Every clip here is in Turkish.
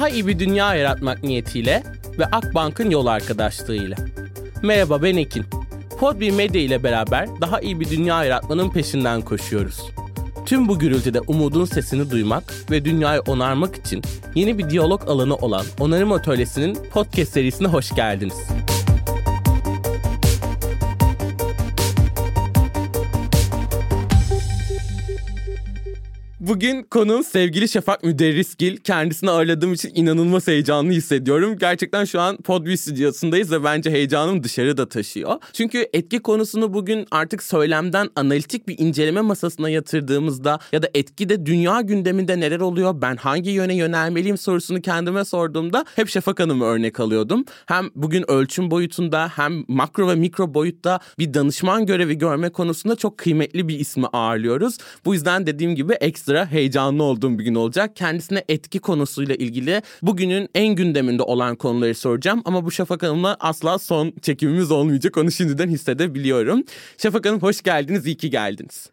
Daha iyi bir dünya yaratmak niyetiyle ve Akbank'ın yol arkadaşlığıyla. Merhaba ben Ekin. Podbi Medya ile beraber daha iyi bir dünya yaratmanın peşinden koşuyoruz. Tüm bu gürültüde umudun sesini duymak ve dünyayı onarmak için yeni bir diyalog alanı olan Onarım Atölyesi'nin podcast serisine hoş geldiniz. Bugün konuğum sevgili Şafak Müderrisgil. Kendisini ağırladığım için inanılmaz heyecanlı hissediyorum. Gerçekten şu an Podbi stüdyosundayız ve bence heyecanım dışarıda taşıyor. Çünkü etki konusunu bugün artık söylemden analitik bir inceleme masasına yatırdığımızda ya da etkide dünya gündeminde neler oluyor, ben hangi yöne yönelmeliyim sorusunu kendime sorduğumda hep Şafak Hanım'ı örnek alıyordum. Hem bugün ölçüm boyutunda hem makro ve mikro boyutta bir danışman görevi görme konusunda çok kıymetli bir ismi ağırlıyoruz. Bu yüzden dediğim gibi ekstra heyecanlı olduğum bir gün olacak. Kendisine etki konusuyla ilgili bugünün en gündeminde olan konuları soracağım. Ama bu Şafak Hanım'la asla son çekimimiz olmayacak. Onu şimdiden hissedebiliyorum. Şafak Hanım hoş geldiniz, iyi ki geldiniz.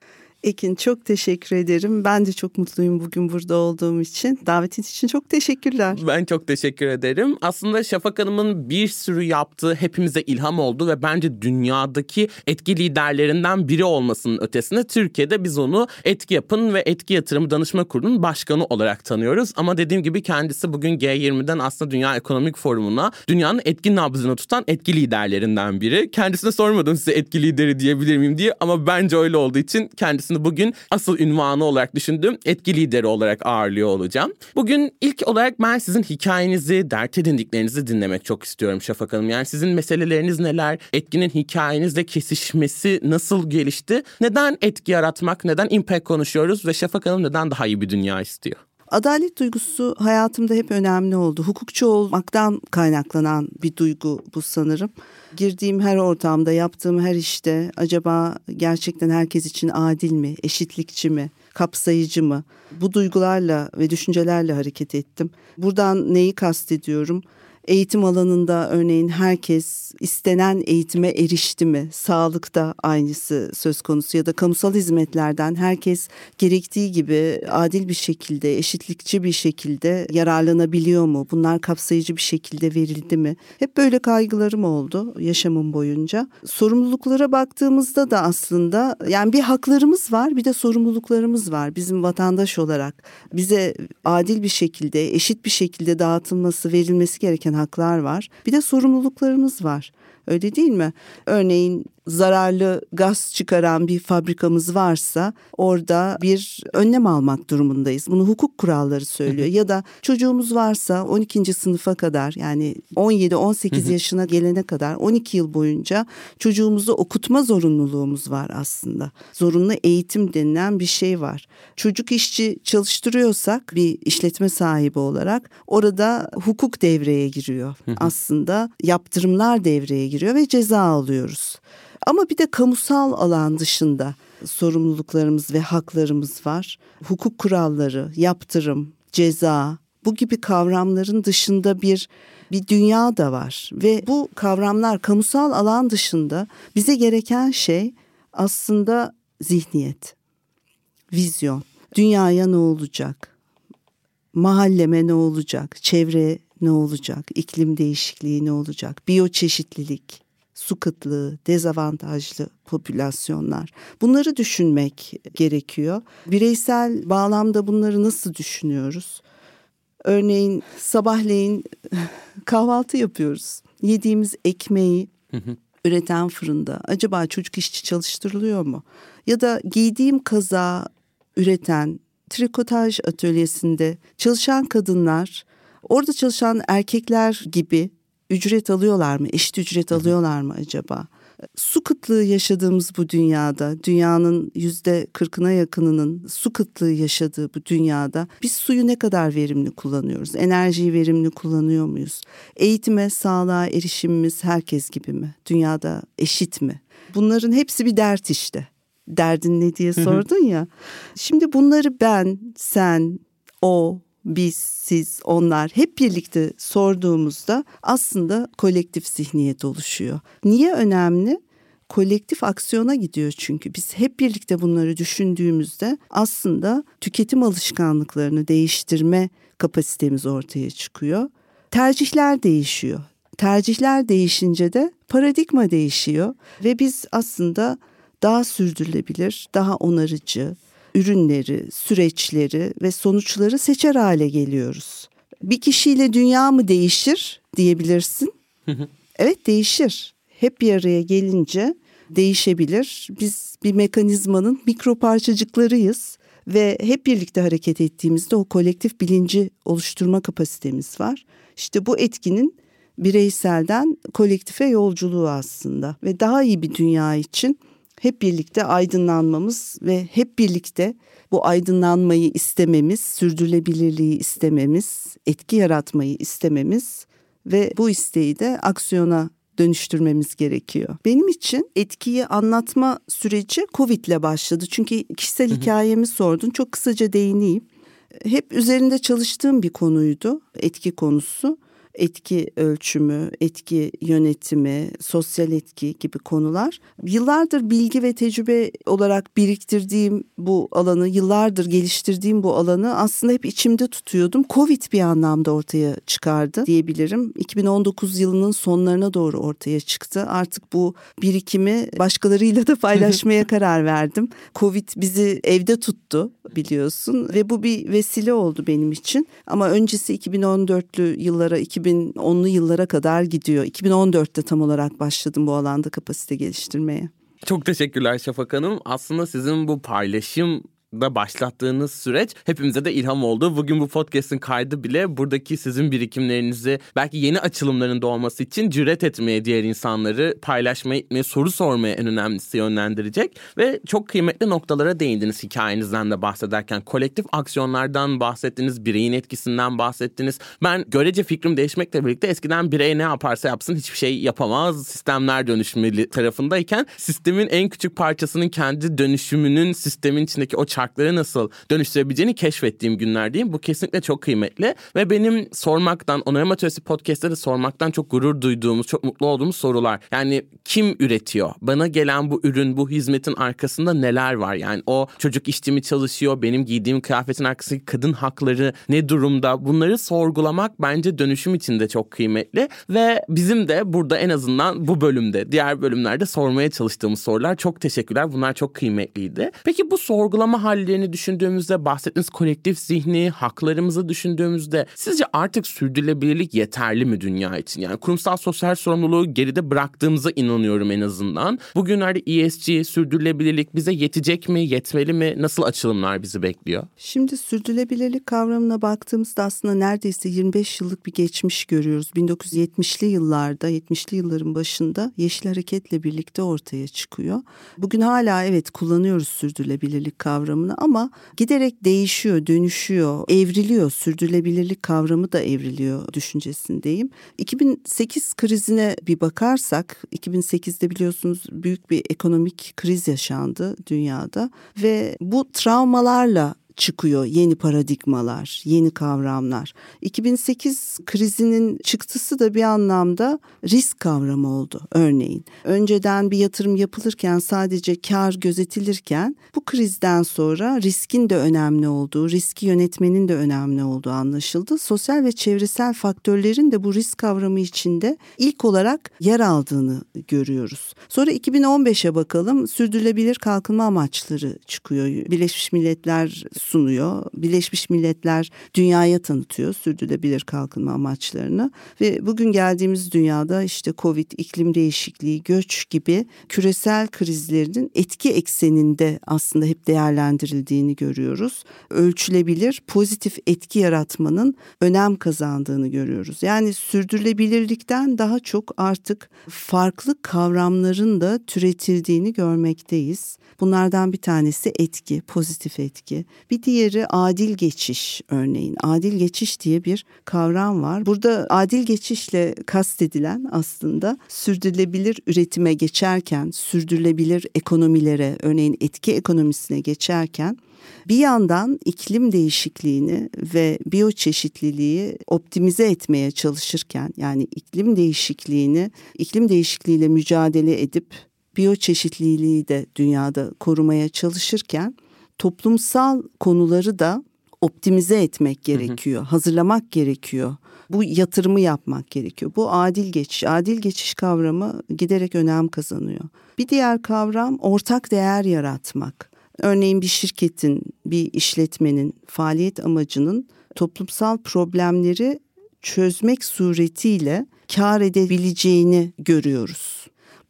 Ekin çok teşekkür ederim. Ben de çok mutluyum bugün burada olduğum için. Davetin için çok teşekkürler. Ben çok teşekkür ederim. Aslında Şafak Hanım'ın bir sürü yaptığı hepimize ilham oldu ve bence dünyadaki etki liderlerinden biri olmasının ötesinde Türkiye'de biz onu Etki Yapın ve Etki Yatırımı Danışma Kurulu'nun başkanı olarak tanıyoruz. Ama dediğim gibi kendisi bugün G20'den aslında Dünya Ekonomik Forumu'na dünyanın etki nabzını tutan etki liderlerinden biri. Kendisine sormadım size etki lideri diyebilir miyim diye ama bence öyle olduğu için kendisini aslında bugün asıl ünvanı olarak düşündüğüm etki lideri olarak ağırlıyor olacağım. Bugün ilk olarak ben sizin hikayenizi, dert edindiklerinizi dinlemek çok istiyorum Şafak Hanım. Yani sizin meseleleriniz neler? Etkinin hikayenizle kesişmesi nasıl gelişti? Neden etki yaratmak, neden impact konuşuyoruz ve Şafak Hanım neden daha iyi bir dünya istiyor? Adalet duygusu hayatımda hep önemli oldu. Hukukçu olmaktan kaynaklanan bir duygu bu sanırım. Girdiğim her ortamda, yaptığım her işte acaba gerçekten herkes için adil mi, eşitlikçi mi, kapsayıcı mı? Bu duygularla ve düşüncelerle hareket ettim. Buradan neyi kastediyorum? Eğitim alanında örneğin herkes istenen eğitime erişti mi? Sağlıkta aynısı söz konusu ya da kamusal hizmetlerden herkes gerektiği gibi adil bir şekilde, eşitlikçi bir şekilde yararlanabiliyor mu? Bunlar kapsayıcı bir şekilde verildi mi? Hep böyle kaygılarım oldu yaşamım boyunca. Sorumluluklara baktığımızda da aslında yani bir haklarımız var, bir de sorumluluklarımız var bizim vatandaş olarak. Bize adil bir şekilde, eşit bir şekilde dağıtılması, verilmesi gereken haklar var. Bir de sorumluluklarımız var. Öyle değil mi? Örneğin zararlı gaz çıkaran bir fabrikamız varsa orada bir önlem almak durumundayız. Bunu hukuk kuralları söylüyor. ya da çocuğumuz varsa 12. sınıfa kadar yani 17-18 yaşına gelene kadar 12 yıl boyunca çocuğumuzu okutma zorunluluğumuz var aslında. Zorunlu eğitim denilen bir şey var. Çocuk işçi çalıştırıyorsak bir işletme sahibi olarak orada hukuk devreye giriyor. aslında yaptırımlar devreye giriyor ve ceza alıyoruz. Ama bir de kamusal alan dışında sorumluluklarımız ve haklarımız var. Hukuk kuralları, yaptırım, ceza bu gibi kavramların dışında bir bir dünya da var ve bu kavramlar kamusal alan dışında bize gereken şey aslında zihniyet, vizyon. Dünyaya ne olacak? Mahalleme ne olacak? Çevre ne olacak? İklim değişikliği ne olacak? Biyoçeşitlilik, su kıtlığı, dezavantajlı popülasyonlar. Bunları düşünmek gerekiyor. Bireysel bağlamda bunları nasıl düşünüyoruz? Örneğin sabahleyin kahvaltı yapıyoruz. Yediğimiz ekmeği üreten fırında acaba çocuk işçi çalıştırılıyor mu? Ya da giydiğim kaza üreten trikotaj atölyesinde çalışan kadınlar orada çalışan erkekler gibi ücret alıyorlar mı? Eşit ücret alıyorlar mı acaba? Su kıtlığı yaşadığımız bu dünyada, dünyanın yüzde kırkına yakınının su kıtlığı yaşadığı bu dünyada biz suyu ne kadar verimli kullanıyoruz? Enerjiyi verimli kullanıyor muyuz? Eğitime, sağlığa erişimimiz herkes gibi mi? Dünyada eşit mi? Bunların hepsi bir dert işte. Derdin ne diye sordun ya. Şimdi bunları ben, sen, o, biz, siz, onlar hep birlikte sorduğumuzda aslında kolektif zihniyet oluşuyor. Niye önemli? kolektif aksiyona gidiyor çünkü. Biz hep birlikte bunları düşündüğümüzde aslında tüketim alışkanlıklarını değiştirme kapasitemiz ortaya çıkıyor. Tercihler değişiyor. Tercihler değişince de paradigma değişiyor ve biz aslında daha sürdürülebilir, daha onarıcı ürünleri, süreçleri ve sonuçları seçer hale geliyoruz. Bir kişiyle dünya mı değişir diyebilirsin. evet değişir. Hep bir araya gelince değişebilir. Biz bir mekanizmanın mikro parçacıklarıyız ve hep birlikte hareket ettiğimizde o kolektif bilinci oluşturma kapasitemiz var. İşte bu etkinin bireyselden kolektife yolculuğu aslında ve daha iyi bir dünya için hep birlikte aydınlanmamız ve hep birlikte bu aydınlanmayı istememiz, sürdürülebilirliği istememiz, etki yaratmayı istememiz ve bu isteği de aksiyona dönüştürmemiz gerekiyor. Benim için etkiyi anlatma süreci Covid ile başladı. Çünkü kişisel hikayemi sordun. Çok kısaca değineyim. Hep üzerinde çalıştığım bir konuydu, etki konusu etki ölçümü, etki yönetimi, sosyal etki gibi konular. Yıllardır bilgi ve tecrübe olarak biriktirdiğim bu alanı, yıllardır geliştirdiğim bu alanı aslında hep içimde tutuyordum. Covid bir anlamda ortaya çıkardı diyebilirim. 2019 yılının sonlarına doğru ortaya çıktı. Artık bu birikimi başkalarıyla da paylaşmaya karar verdim. Covid bizi evde tuttu biliyorsun ve bu bir vesile oldu benim için. Ama öncesi 2014'lü yıllara 2010'lu yıllara kadar gidiyor. 2014'te tam olarak başladım bu alanda kapasite geliştirmeye. Çok teşekkürler Şafak Hanım. Aslında sizin bu paylaşım da başlattığınız süreç hepimize de ilham oldu. Bugün bu podcast'in kaydı bile buradaki sizin birikimlerinizi belki yeni açılımların doğması için cüret etmeye diğer insanları paylaşmaya, etmeye, soru sormaya en önemlisi yönlendirecek. Ve çok kıymetli noktalara değindiniz hikayenizden de bahsederken. Kolektif aksiyonlardan bahsettiniz, bireyin etkisinden bahsettiniz. Ben görece fikrim değişmekle birlikte eskiden birey ne yaparsa yapsın hiçbir şey yapamaz. Sistemler dönüşmeli tarafındayken sistemin en küçük parçasının kendi dönüşümünün sistemin içindeki o çarkları nasıl dönüştürebileceğini keşfettiğim günlerdeyim. Bu kesinlikle çok kıymetli ve benim sormaktan, Onarım Atölyesi Podcast'ta da sormaktan çok gurur duyduğumuz, çok mutlu olduğumuz sorular. Yani kim üretiyor? Bana gelen bu ürün, bu hizmetin arkasında neler var? Yani o çocuk işçi mi çalışıyor? Benim giydiğim kıyafetin arkasındaki kadın hakları ne durumda? Bunları sorgulamak bence dönüşüm için de çok kıymetli ve bizim de burada en azından bu bölümde, diğer bölümlerde sormaya çalıştığımız sorular çok teşekkürler. Bunlar çok kıymetliydi. Peki bu sorgulama hallerini düşündüğümüzde bahsettiğiniz kolektif zihni, haklarımızı düşündüğümüzde sizce artık sürdürülebilirlik yeterli mi dünya için? Yani kurumsal sosyal sorumluluğu geride bıraktığımıza inanıyorum en azından. Bugünlerde ESG, sürdürülebilirlik bize yetecek mi, yetmeli mi? Nasıl açılımlar bizi bekliyor? Şimdi sürdürülebilirlik kavramına baktığımızda aslında neredeyse 25 yıllık bir geçmiş görüyoruz. 1970'li yıllarda, 70'li yılların başında Yeşil Hareket'le birlikte ortaya çıkıyor. Bugün hala evet kullanıyoruz sürdürülebilirlik kavramını kavramını ama giderek değişiyor, dönüşüyor, evriliyor. Sürdürülebilirlik kavramı da evriliyor düşüncesindeyim. 2008 krizine bir bakarsak, 2008'de biliyorsunuz büyük bir ekonomik kriz yaşandı dünyada ve bu travmalarla çıkıyor yeni paradigmalar, yeni kavramlar. 2008 krizinin çıktısı da bir anlamda risk kavramı oldu örneğin. Önceden bir yatırım yapılırken sadece kar gözetilirken bu krizden sonra riskin de önemli olduğu, riski yönetmenin de önemli olduğu anlaşıldı. Sosyal ve çevresel faktörlerin de bu risk kavramı içinde ilk olarak yer aldığını görüyoruz. Sonra 2015'e bakalım sürdürülebilir kalkınma amaçları çıkıyor. Birleşmiş Milletler sunuyor. Birleşmiş Milletler dünyaya tanıtıyor sürdürülebilir kalkınma amaçlarını ve bugün geldiğimiz dünyada işte Covid, iklim değişikliği, göç gibi küresel krizlerin etki ekseninde aslında hep değerlendirildiğini görüyoruz. Ölçülebilir pozitif etki yaratmanın önem kazandığını görüyoruz. Yani sürdürülebilirlikten daha çok artık farklı kavramların da türetildiğini görmekteyiz. Bunlardan bir tanesi etki, pozitif etki. Bir diğeri adil geçiş örneğin. Adil geçiş diye bir kavram var. Burada adil geçişle kastedilen aslında sürdürülebilir üretime geçerken, sürdürülebilir ekonomilere, örneğin etki ekonomisine geçerken bir yandan iklim değişikliğini ve biyoçeşitliliği optimize etmeye çalışırken yani iklim değişikliğini iklim değişikliğiyle mücadele edip biyoçeşitliliği de dünyada korumaya çalışırken toplumsal konuları da optimize etmek gerekiyor, hazırlamak gerekiyor. Bu yatırımı yapmak gerekiyor. Bu adil geçiş. Adil geçiş kavramı giderek önem kazanıyor. Bir diğer kavram ortak değer yaratmak. Örneğin bir şirketin, bir işletmenin faaliyet amacının toplumsal problemleri çözmek suretiyle kar edebileceğini görüyoruz.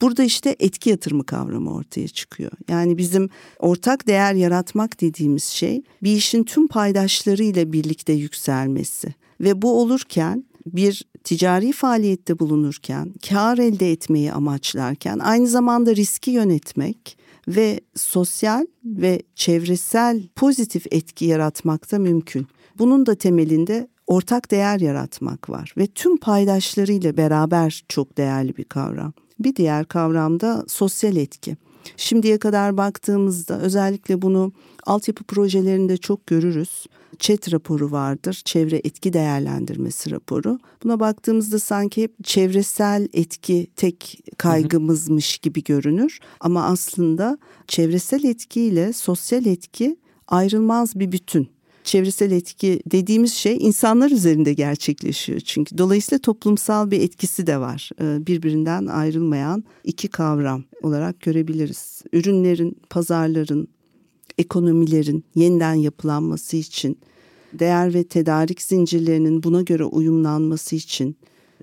Burada işte etki yatırımı kavramı ortaya çıkıyor. Yani bizim ortak değer yaratmak dediğimiz şey bir işin tüm paydaşlarıyla birlikte yükselmesi ve bu olurken bir ticari faaliyette bulunurken, kar elde etmeyi amaçlarken aynı zamanda riski yönetmek ve sosyal ve çevresel pozitif etki yaratmak da mümkün. Bunun da temelinde ortak değer yaratmak var ve tüm paydaşlarıyla beraber çok değerli bir kavram. Bir diğer kavram da sosyal etki. Şimdiye kadar baktığımızda özellikle bunu altyapı projelerinde çok görürüz. ÇET raporu vardır, çevre etki değerlendirmesi raporu. Buna baktığımızda sanki çevresel etki tek kaygımızmış gibi görünür. Ama aslında çevresel etki ile sosyal etki ayrılmaz bir bütün çevresel etki dediğimiz şey insanlar üzerinde gerçekleşiyor. Çünkü dolayısıyla toplumsal bir etkisi de var. Ee, birbirinden ayrılmayan iki kavram olarak görebiliriz. Ürünlerin, pazarların, ekonomilerin yeniden yapılanması için, değer ve tedarik zincirlerinin buna göre uyumlanması için,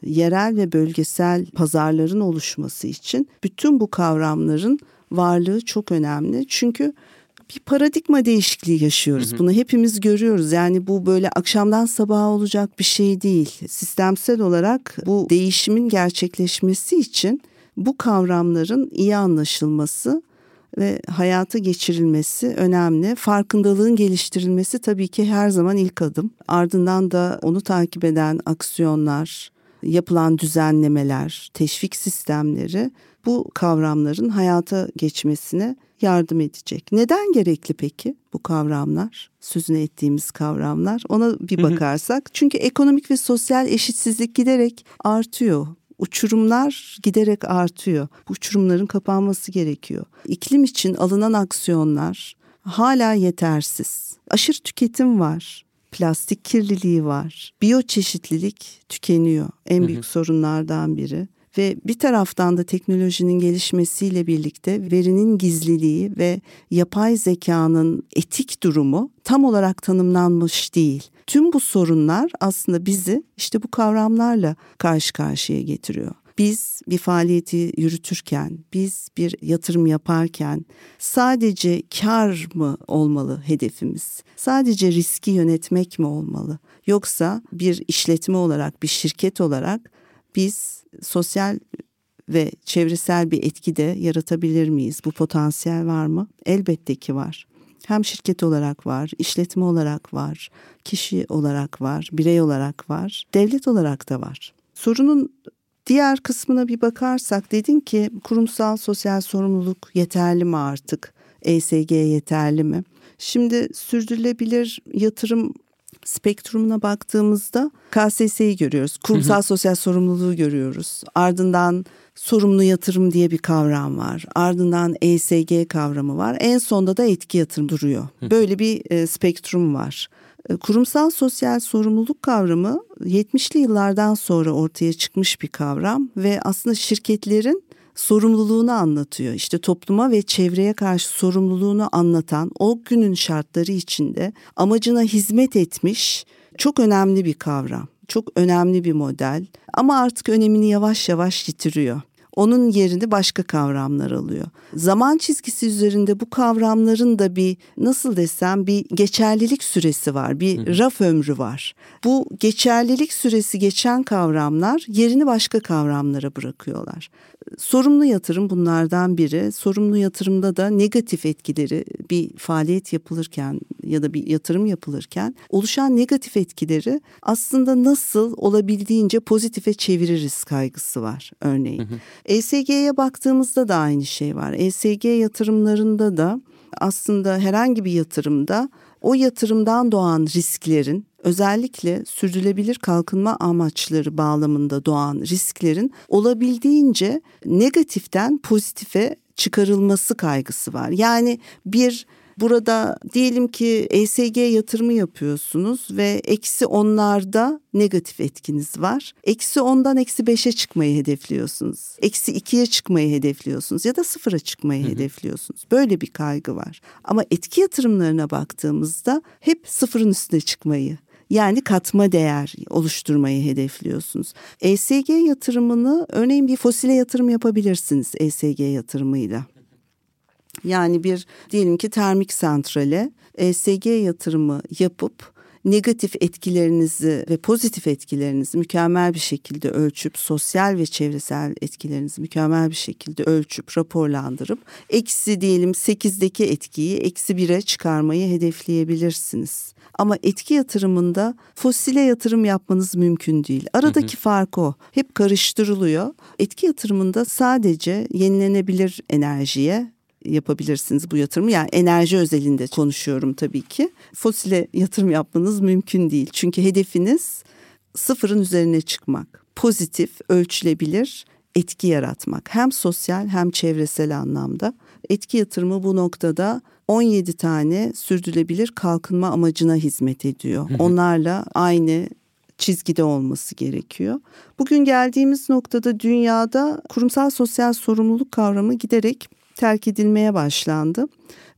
yerel ve bölgesel pazarların oluşması için bütün bu kavramların varlığı çok önemli. Çünkü bir paradigma değişikliği yaşıyoruz. Hı hı. Bunu hepimiz görüyoruz. Yani bu böyle akşamdan sabaha olacak bir şey değil. Sistemsel olarak bu değişimin gerçekleşmesi için bu kavramların iyi anlaşılması ve hayata geçirilmesi önemli. Farkındalığın geliştirilmesi tabii ki her zaman ilk adım. Ardından da onu takip eden aksiyonlar, yapılan düzenlemeler, teşvik sistemleri bu kavramların hayata geçmesine yardım edecek. Neden gerekli peki bu kavramlar? Sözünü ettiğimiz kavramlar. Ona bir bakarsak. Çünkü ekonomik ve sosyal eşitsizlik giderek artıyor. Uçurumlar giderek artıyor. Bu uçurumların kapanması gerekiyor. İklim için alınan aksiyonlar hala yetersiz. Aşırı tüketim var plastik kirliliği var. Biyoçeşitlilik tükeniyor. En büyük hı hı. sorunlardan biri ve bir taraftan da teknolojinin gelişmesiyle birlikte verinin gizliliği ve yapay zekanın etik durumu tam olarak tanımlanmış değil. Tüm bu sorunlar aslında bizi işte bu kavramlarla karşı karşıya getiriyor. Biz bir faaliyeti yürütürken, biz bir yatırım yaparken sadece kar mı olmalı hedefimiz? Sadece riski yönetmek mi olmalı? Yoksa bir işletme olarak, bir şirket olarak biz sosyal ve çevresel bir etki de yaratabilir miyiz? Bu potansiyel var mı? Elbette ki var. Hem şirket olarak var, işletme olarak var, kişi olarak var, birey olarak var, devlet olarak da var. Sorunun diğer kısmına bir bakarsak dedin ki kurumsal sosyal sorumluluk yeterli mi artık? ESG yeterli mi? Şimdi sürdürülebilir yatırım spektrumuna baktığımızda KSS'yi görüyoruz. Kurumsal hı hı. sosyal sorumluluğu görüyoruz. Ardından sorumlu yatırım diye bir kavram var. Ardından ESG kavramı var. En sonda da etki yatırım duruyor. Böyle bir e, spektrum var. E, kurumsal sosyal sorumluluk kavramı 70'li yıllardan sonra ortaya çıkmış bir kavram ve aslında şirketlerin sorumluluğunu anlatıyor. İşte topluma ve çevreye karşı sorumluluğunu anlatan o günün şartları içinde amacına hizmet etmiş çok önemli bir kavram. Çok önemli bir model ama artık önemini yavaş yavaş yitiriyor onun yerini başka kavramlar alıyor. Zaman çizgisi üzerinde bu kavramların da bir nasıl desem bir geçerlilik süresi var, bir raf ömrü var. Bu geçerlilik süresi geçen kavramlar yerini başka kavramlara bırakıyorlar. Sorumlu yatırım bunlardan biri. Sorumlu yatırımda da negatif etkileri bir faaliyet yapılırken ya da bir yatırım yapılırken oluşan negatif etkileri aslında nasıl olabildiğince pozitife çeviririz kaygısı var örneğin. Hı hı. ESG'ye baktığımızda da aynı şey var. ESG yatırımlarında da aslında herhangi bir yatırımda o yatırımdan doğan risklerin özellikle sürdürülebilir kalkınma amaçları bağlamında doğan risklerin olabildiğince negatiften pozitife çıkarılması kaygısı var. Yani bir Burada diyelim ki ESG yatırımı yapıyorsunuz ve eksi onlarda negatif etkiniz var. Eksi ondan eksi beşe çıkmayı hedefliyorsunuz. Eksi ikiye çıkmayı hedefliyorsunuz ya da sıfıra çıkmayı Hı-hı. hedefliyorsunuz. Böyle bir kaygı var. Ama etki yatırımlarına baktığımızda hep sıfırın üstüne çıkmayı yani katma değer oluşturmayı hedefliyorsunuz. ESG yatırımını örneğin bir fosile yatırım yapabilirsiniz ESG yatırımıyla. Yani bir diyelim ki termik santrale ESG yatırımı yapıp negatif etkilerinizi ve pozitif etkilerinizi mükemmel bir şekilde ölçüp sosyal ve çevresel etkilerinizi mükemmel bir şekilde ölçüp raporlandırıp eksi diyelim 8'deki etkiyi eksi 1'e çıkarmayı hedefleyebilirsiniz. Ama etki yatırımında fosile yatırım yapmanız mümkün değil. Aradaki hı hı. fark o. Hep karıştırılıyor. Etki yatırımında sadece yenilenebilir enerjiye yapabilirsiniz bu yatırımı. Yani enerji özelinde konuşuyorum tabii ki. Fosile yatırım yapmanız mümkün değil. Çünkü hedefiniz sıfırın üzerine çıkmak. Pozitif, ölçülebilir etki yaratmak. Hem sosyal hem çevresel anlamda. Etki yatırımı bu noktada 17 tane sürdürülebilir kalkınma amacına hizmet ediyor. Onlarla aynı çizgide olması gerekiyor. Bugün geldiğimiz noktada dünyada kurumsal sosyal sorumluluk kavramı giderek terk edilmeye başlandı.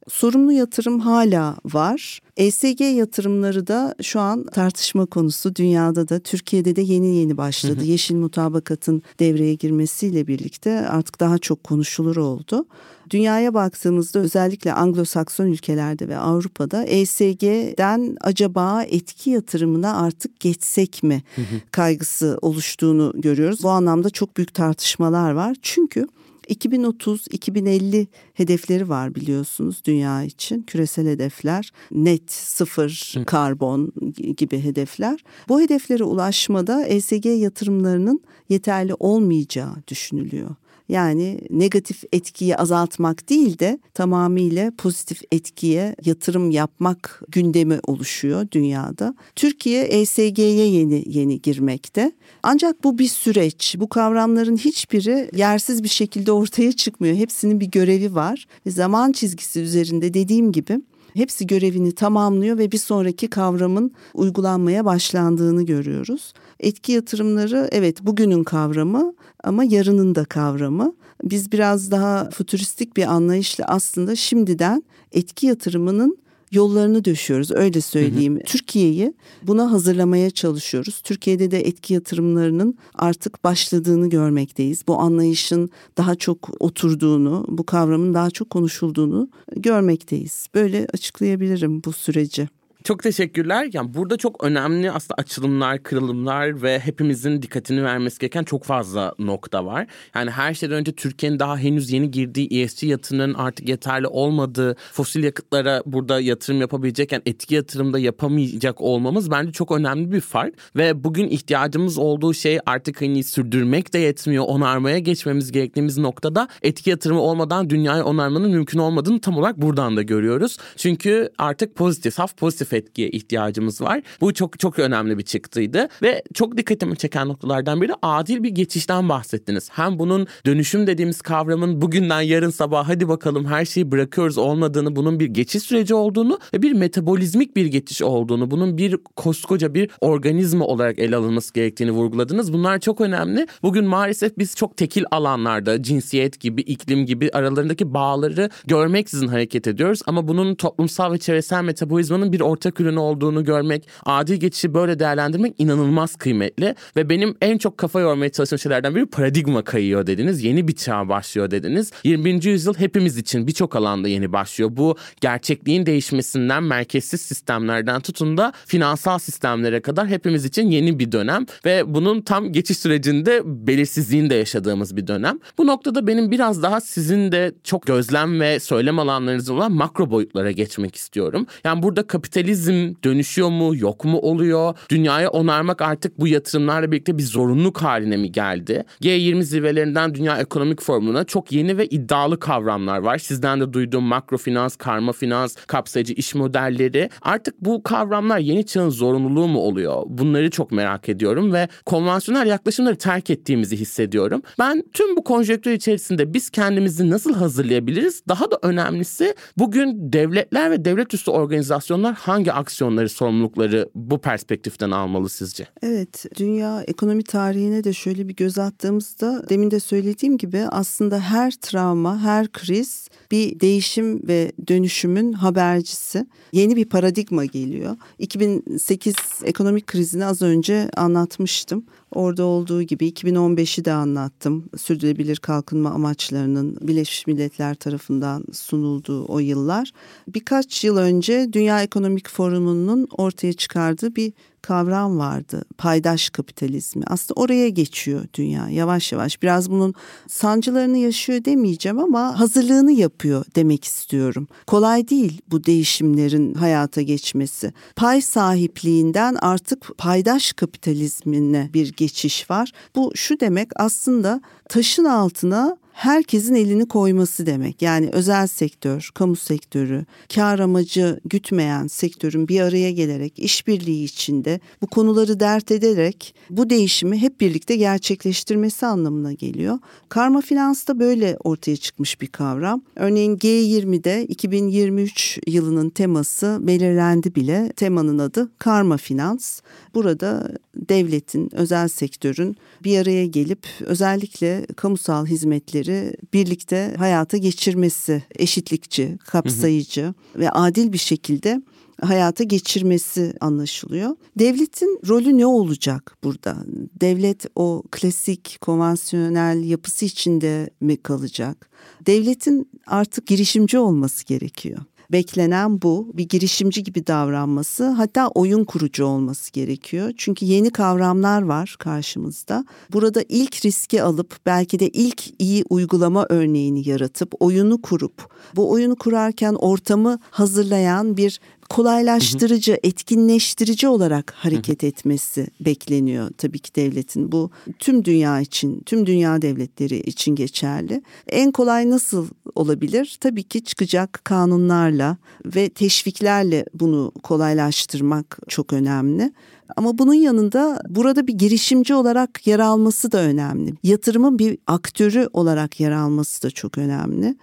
Sorumlu yatırım hala var. ESG yatırımları da şu an tartışma konusu. Dünyada da Türkiye'de de yeni yeni başladı. Hı hı. Yeşil mutabakatın devreye girmesiyle birlikte artık daha çok konuşulur oldu. Dünyaya baktığımızda özellikle Anglo-Sakson ülkelerde ve Avrupa'da ESG'den acaba etki yatırımına artık geçsek mi kaygısı oluştuğunu görüyoruz. Bu anlamda çok büyük tartışmalar var. Çünkü 2030-2050 hedefleri var biliyorsunuz dünya için. Küresel hedefler, net sıfır karbon gibi hedefler. Bu hedeflere ulaşmada ESG yatırımlarının yeterli olmayacağı düşünülüyor. Yani negatif etkiyi azaltmak değil de tamamıyla pozitif etkiye yatırım yapmak gündemi oluşuyor dünyada. Türkiye ESG'ye yeni yeni girmekte. Ancak bu bir süreç. Bu kavramların hiçbiri yersiz bir şekilde ortaya çıkmıyor. Hepsinin bir görevi var. Ve zaman çizgisi üzerinde dediğim gibi hepsi görevini tamamlıyor ve bir sonraki kavramın uygulanmaya başlandığını görüyoruz. Etki yatırımları evet bugünün kavramı ama yarının da kavramı. Biz biraz daha futuristik bir anlayışla aslında şimdiden etki yatırımının yollarını döşüyoruz öyle söyleyeyim. Türkiye'yi buna hazırlamaya çalışıyoruz. Türkiye'de de etki yatırımlarının artık başladığını görmekteyiz. Bu anlayışın daha çok oturduğunu, bu kavramın daha çok konuşulduğunu görmekteyiz. Böyle açıklayabilirim bu süreci. Çok teşekkürler. Yani burada çok önemli aslında açılımlar, kırılımlar ve hepimizin dikkatini vermesi gereken çok fazla nokta var. Yani her şeyden önce Türkiye'nin daha henüz yeni girdiği ESG yatırımlarının artık yeterli olmadığı, fosil yakıtlara burada yatırım yapabilecekken etki yatırımda yapamayacak olmamız bence çok önemli bir fark. Ve bugün ihtiyacımız olduğu şey artık hani sürdürmek de yetmiyor, onarmaya geçmemiz gerektiğimiz noktada etki yatırımı olmadan dünyayı onarmanın mümkün olmadığını tam olarak buradan da görüyoruz. Çünkü artık pozitif, saf pozitif etkiye ihtiyacımız var. Bu çok çok önemli bir çıktıydı ve çok dikkatimi çeken noktalardan biri adil bir geçişten bahsettiniz. Hem bunun dönüşüm dediğimiz kavramın bugünden yarın sabah hadi bakalım her şeyi bırakıyoruz olmadığını, bunun bir geçiş süreci olduğunu ve bir metabolizmik bir geçiş olduğunu, bunun bir koskoca bir organizma olarak ele alınması gerektiğini vurguladınız. Bunlar çok önemli. Bugün maalesef biz çok tekil alanlarda cinsiyet gibi, iklim gibi aralarındaki bağları görmeksizin hareket ediyoruz ama bunun toplumsal ve çevresel metabolizmanın bir orta ortak ürün olduğunu görmek, adil geçişi böyle değerlendirmek inanılmaz kıymetli. Ve benim en çok kafa yormaya çalıştığım şeylerden biri paradigma kayıyor dediniz. Yeni bir çağ başlıyor dediniz. 21. yüzyıl hepimiz için birçok alanda yeni başlıyor. Bu gerçekliğin değişmesinden merkezsiz sistemlerden tutun da finansal sistemlere kadar hepimiz için yeni bir dönem ve bunun tam geçiş sürecinde belirsizliğini de yaşadığımız bir dönem. Bu noktada benim biraz daha sizin de çok gözlem ve söylem alanlarınız olan makro boyutlara geçmek istiyorum. Yani burada kapitalizm kapitalizm dönüşüyor mu, yok mu oluyor? Dünyayı onarmak artık bu yatırımlarla birlikte bir zorunluluk haline mi geldi? G20 zirvelerinden Dünya Ekonomik Forumu'na çok yeni ve iddialı kavramlar var. Sizden de duyduğum makrofinans, karma finans, kapsayıcı iş modelleri. Artık bu kavramlar yeni çağın zorunluluğu mu oluyor? Bunları çok merak ediyorum ve konvansiyonel yaklaşımları terk ettiğimizi hissediyorum. Ben tüm bu konjektür içerisinde biz kendimizi nasıl hazırlayabiliriz? Daha da önemlisi bugün devletler ve devlet üstü organizasyonlar hangi aksiyonları, sorumlulukları bu perspektiften almalı sizce? Evet, dünya ekonomi tarihine de şöyle bir göz attığımızda demin de söylediğim gibi aslında her travma, her kriz bir değişim ve dönüşümün habercisi. Yeni bir paradigma geliyor. 2008 ekonomik krizini az önce anlatmıştım. Orada olduğu gibi 2015'i de anlattım. Sürdürülebilir kalkınma amaçlarının Birleşmiş Milletler tarafından sunulduğu o yıllar. Birkaç yıl önce Dünya Ekonomik Forumu'nun ortaya çıkardığı bir kavram vardı. Paydaş kapitalizmi. Aslında oraya geçiyor dünya yavaş yavaş. Biraz bunun sancılarını yaşıyor demeyeceğim ama hazırlığını yapıyor demek istiyorum. Kolay değil bu değişimlerin hayata geçmesi. Pay sahipliğinden artık paydaş kapitalizmine bir geçiş var. Bu şu demek aslında taşın altına herkesin elini koyması demek. Yani özel sektör, kamu sektörü, kar amacı gütmeyen sektörün bir araya gelerek işbirliği içinde bu konuları dert ederek bu değişimi hep birlikte gerçekleştirmesi anlamına geliyor. Karma finans da böyle ortaya çıkmış bir kavram. Örneğin G20'de 2023 yılının teması belirlendi bile. Temanın adı karma finans. Burada devletin, özel sektörün bir araya gelip özellikle kamusal hizmetleri birlikte hayata geçirmesi, eşitlikçi, kapsayıcı hı hı. ve adil bir şekilde hayata geçirmesi anlaşılıyor. Devletin rolü ne olacak burada? Devlet o klasik, konvansiyonel yapısı içinde mi kalacak? Devletin artık girişimci olması gerekiyor beklenen bu. Bir girişimci gibi davranması hatta oyun kurucu olması gerekiyor. Çünkü yeni kavramlar var karşımızda. Burada ilk riski alıp belki de ilk iyi uygulama örneğini yaratıp oyunu kurup bu oyunu kurarken ortamı hazırlayan bir kolaylaştırıcı, hı hı. etkinleştirici olarak hareket hı hı. etmesi bekleniyor tabii ki devletin. Bu tüm dünya için, tüm dünya devletleri için geçerli. En kolay nasıl olabilir? Tabii ki çıkacak kanunlarla ve teşviklerle bunu kolaylaştırmak çok önemli. Ama bunun yanında burada bir girişimci olarak yer alması da önemli. Yatırımın bir aktörü olarak yer alması da çok önemli.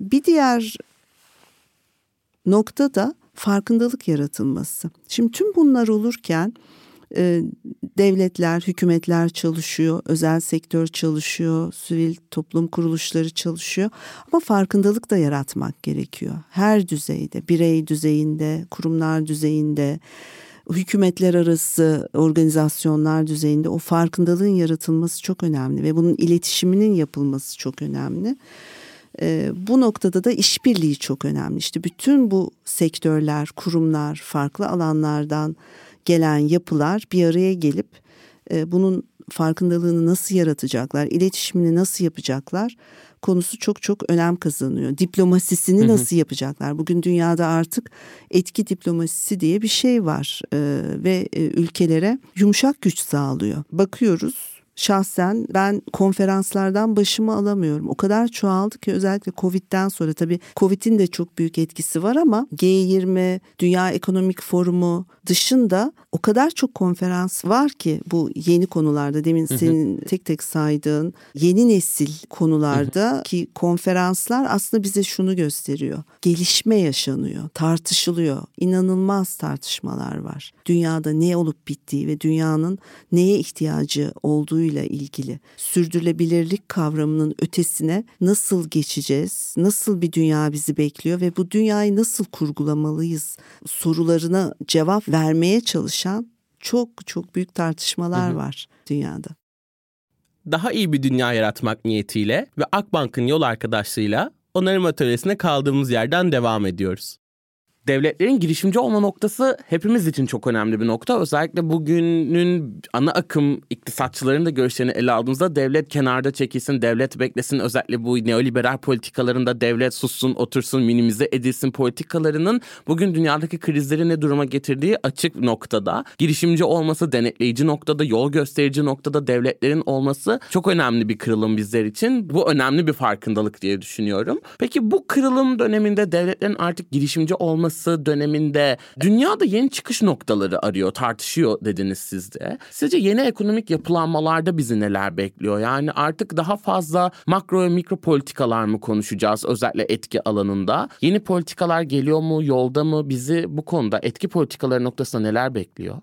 Bir diğer nokta da farkındalık yaratılması. Şimdi tüm bunlar olurken e, devletler, hükümetler çalışıyor, özel sektör çalışıyor, sivil toplum kuruluşları çalışıyor. Ama farkındalık da yaratmak gerekiyor. Her düzeyde, birey düzeyinde, kurumlar düzeyinde, hükümetler arası organizasyonlar düzeyinde o farkındalığın yaratılması çok önemli ve bunun iletişiminin yapılması çok önemli. E, bu noktada da işbirliği çok önemli. İşte bütün bu sektörler, kurumlar, farklı alanlardan gelen yapılar bir araya gelip e, bunun farkındalığını nasıl yaratacaklar, iletişimini nasıl yapacaklar konusu çok çok önem kazanıyor. Diplomasisini hı hı. nasıl yapacaklar? Bugün dünyada artık etki diplomasisi diye bir şey var e, ve e, ülkelere yumuşak güç sağlıyor. Bakıyoruz şahsen ben konferanslardan başımı alamıyorum. O kadar çoğaldı ki özellikle Covid'den sonra tabii Covid'in de çok büyük etkisi var ama G20, Dünya Ekonomik Forumu dışında o kadar çok konferans var ki bu yeni konularda demin senin tek tek saydığın yeni nesil konularda ki konferanslar aslında bize şunu gösteriyor. Gelişme yaşanıyor, tartışılıyor. İnanılmaz tartışmalar var. Dünyada ne olup bittiği ve dünyanın neye ihtiyacı olduğuyla ilgili sürdürülebilirlik kavramının ötesine nasıl geçeceğiz? Nasıl bir dünya bizi bekliyor ve bu dünyayı nasıl kurgulamalıyız? Sorularına cevap vermeye çalışan çok çok büyük tartışmalar hı hı. var dünyada. Daha iyi bir dünya yaratmak niyetiyle ve Akbank'ın yol arkadaşlığıyla onarım atölyesine kaldığımız yerden devam ediyoruz. Devletlerin girişimci olma noktası hepimiz için çok önemli bir nokta. Özellikle bugünün ana akım iktisatçıların da görüşlerini ele aldığımızda devlet kenarda çekilsin, devlet beklesin. Özellikle bu neoliberal politikalarında devlet sussun, otursun, minimize edilsin politikalarının bugün dünyadaki krizleri ne duruma getirdiği açık noktada. Girişimci olması, denetleyici noktada, yol gösterici noktada devletlerin olması çok önemli bir kırılım bizler için. Bu önemli bir farkındalık diye düşünüyorum. Peki bu kırılım döneminde devletlerin artık girişimci olması döneminde dünyada yeni çıkış noktaları arıyor, tartışıyor dediniz siz de. Sizce yeni ekonomik yapılanmalarda bizi neler bekliyor? Yani artık daha fazla makro ve mikro politikalar mı konuşacağız özellikle etki alanında? Yeni politikalar geliyor mu, yolda mı? Bizi bu konuda etki politikaları noktasında neler bekliyor?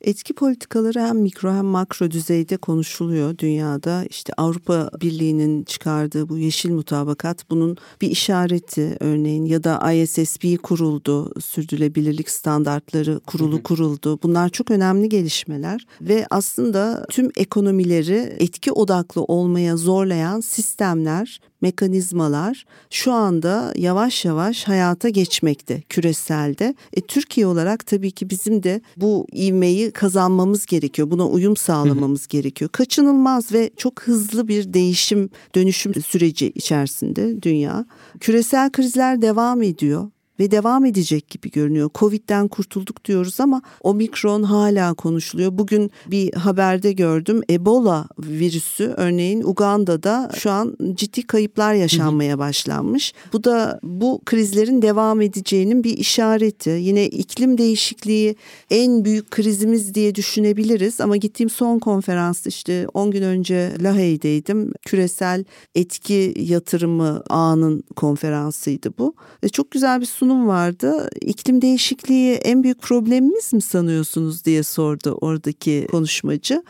Etki politikaları hem mikro hem makro düzeyde konuşuluyor dünyada. İşte Avrupa Birliği'nin çıkardığı bu yeşil mutabakat bunun bir işareti örneğin ya da ISSB kuruldu, sürdürülebilirlik standartları kurulu kuruldu. Bunlar çok önemli gelişmeler ve aslında tüm ekonomileri etki odaklı olmaya zorlayan sistemler mekanizmalar şu anda yavaş yavaş hayata geçmekte küreselde. E, Türkiye olarak tabii ki bizim de bu ivmeyi kazanmamız gerekiyor. Buna uyum sağlamamız gerekiyor. Kaçınılmaz ve çok hızlı bir değişim, dönüşüm süreci içerisinde dünya. Küresel krizler devam ediyor ve devam edecek gibi görünüyor. Covid'den kurtulduk diyoruz ama omikron hala konuşuluyor. Bugün bir haberde gördüm Ebola virüsü örneğin Uganda'da şu an ciddi kayıplar yaşanmaya başlanmış. Bu da bu krizlerin devam edeceğinin bir işareti. Yine iklim değişikliği en büyük krizimiz diye düşünebiliriz ama gittiğim son konferans işte 10 gün önce Lahey'deydim. Küresel etki yatırımı ağının konferansıydı bu. Ve çok güzel bir sunum sunum vardı. İklim değişikliği en büyük problemimiz mi sanıyorsunuz diye sordu oradaki konuşmacı.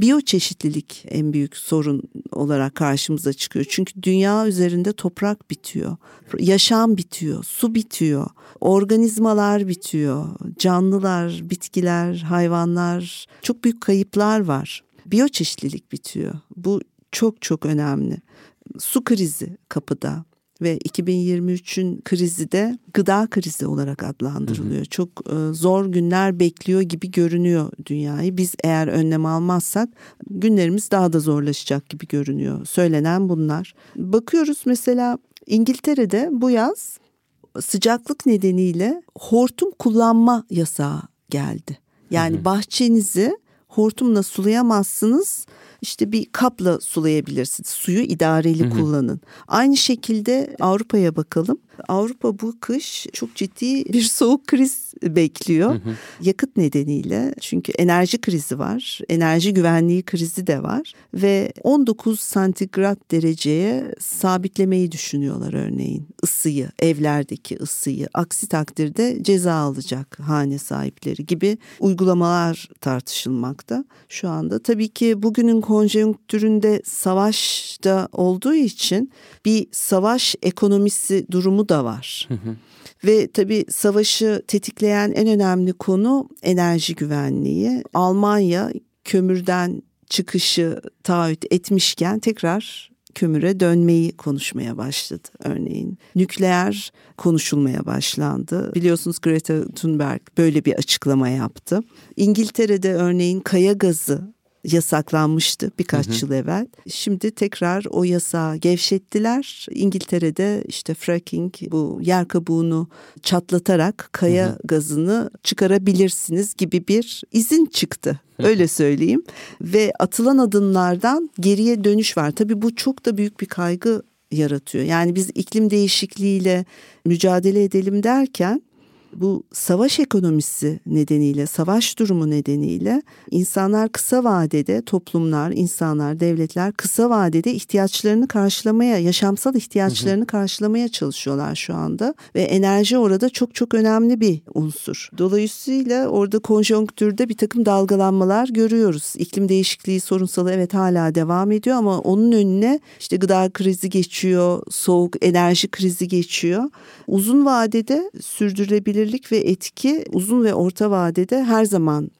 Biyoçeşitlilik en büyük sorun olarak karşımıza çıkıyor. Çünkü dünya üzerinde toprak bitiyor, yaşam bitiyor, su bitiyor, organizmalar bitiyor, canlılar, bitkiler, hayvanlar çok büyük kayıplar var. Biyoçeşitlilik bitiyor. Bu çok çok önemli. Su krizi kapıda ve 2023'ün krizi de gıda krizi olarak adlandırılıyor. Hı hı. Çok e, zor günler bekliyor gibi görünüyor dünyayı. Biz eğer önlem almazsak günlerimiz daha da zorlaşacak gibi görünüyor. Söylenen bunlar. Bakıyoruz mesela İngiltere'de bu yaz sıcaklık nedeniyle hortum kullanma yasağı geldi. Yani hı hı. bahçenizi hortumla sulayamazsınız işte bir kapla sulayabilirsiniz. Suyu idareli hı hı. kullanın. Aynı şekilde Avrupa'ya bakalım. Avrupa bu kış çok ciddi bir soğuk kriz bekliyor. Hı hı. Yakıt nedeniyle çünkü enerji krizi var. Enerji güvenliği krizi de var ve 19 santigrat dereceye sabitlemeyi düşünüyorlar örneğin ısıyı, evlerdeki ısıyı. Aksi takdirde ceza alacak hane sahipleri gibi uygulamalar tartışılmakta şu anda. Tabii ki bugünün konjonktüründe savaşta olduğu için bir savaş ekonomisi durumu da var. Hı hı. Ve tabii savaşı tetikleyen en önemli konu enerji güvenliği. Almanya kömürden çıkışı taahhüt etmişken tekrar kömüre dönmeyi konuşmaya başladı örneğin. Nükleer konuşulmaya başlandı. Biliyorsunuz Greta Thunberg böyle bir açıklama yaptı. İngiltere'de örneğin kaya gazı yasaklanmıştı birkaç hı hı. yıl evvel. Şimdi tekrar o yasağı gevşettiler. İngiltere'de işte fracking bu yer kabuğunu çatlatarak kaya hı hı. gazını çıkarabilirsiniz gibi bir izin çıktı. Öyle söyleyeyim. Ve atılan adımlardan geriye dönüş var. Tabii bu çok da büyük bir kaygı yaratıyor. Yani biz iklim değişikliğiyle mücadele edelim derken bu savaş ekonomisi nedeniyle, savaş durumu nedeniyle insanlar kısa vadede, toplumlar, insanlar, devletler kısa vadede ihtiyaçlarını karşılamaya, yaşamsal ihtiyaçlarını karşılamaya çalışıyorlar şu anda ve enerji orada çok çok önemli bir unsur. Dolayısıyla orada konjonktürde bir takım dalgalanmalar görüyoruz. İklim değişikliği sorunsalı evet hala devam ediyor ama onun önüne işte gıda krizi geçiyor, soğuk enerji krizi geçiyor. Uzun vadede sürdürülebilir sürdürülebilirlik ve etki uzun ve orta vadede her zaman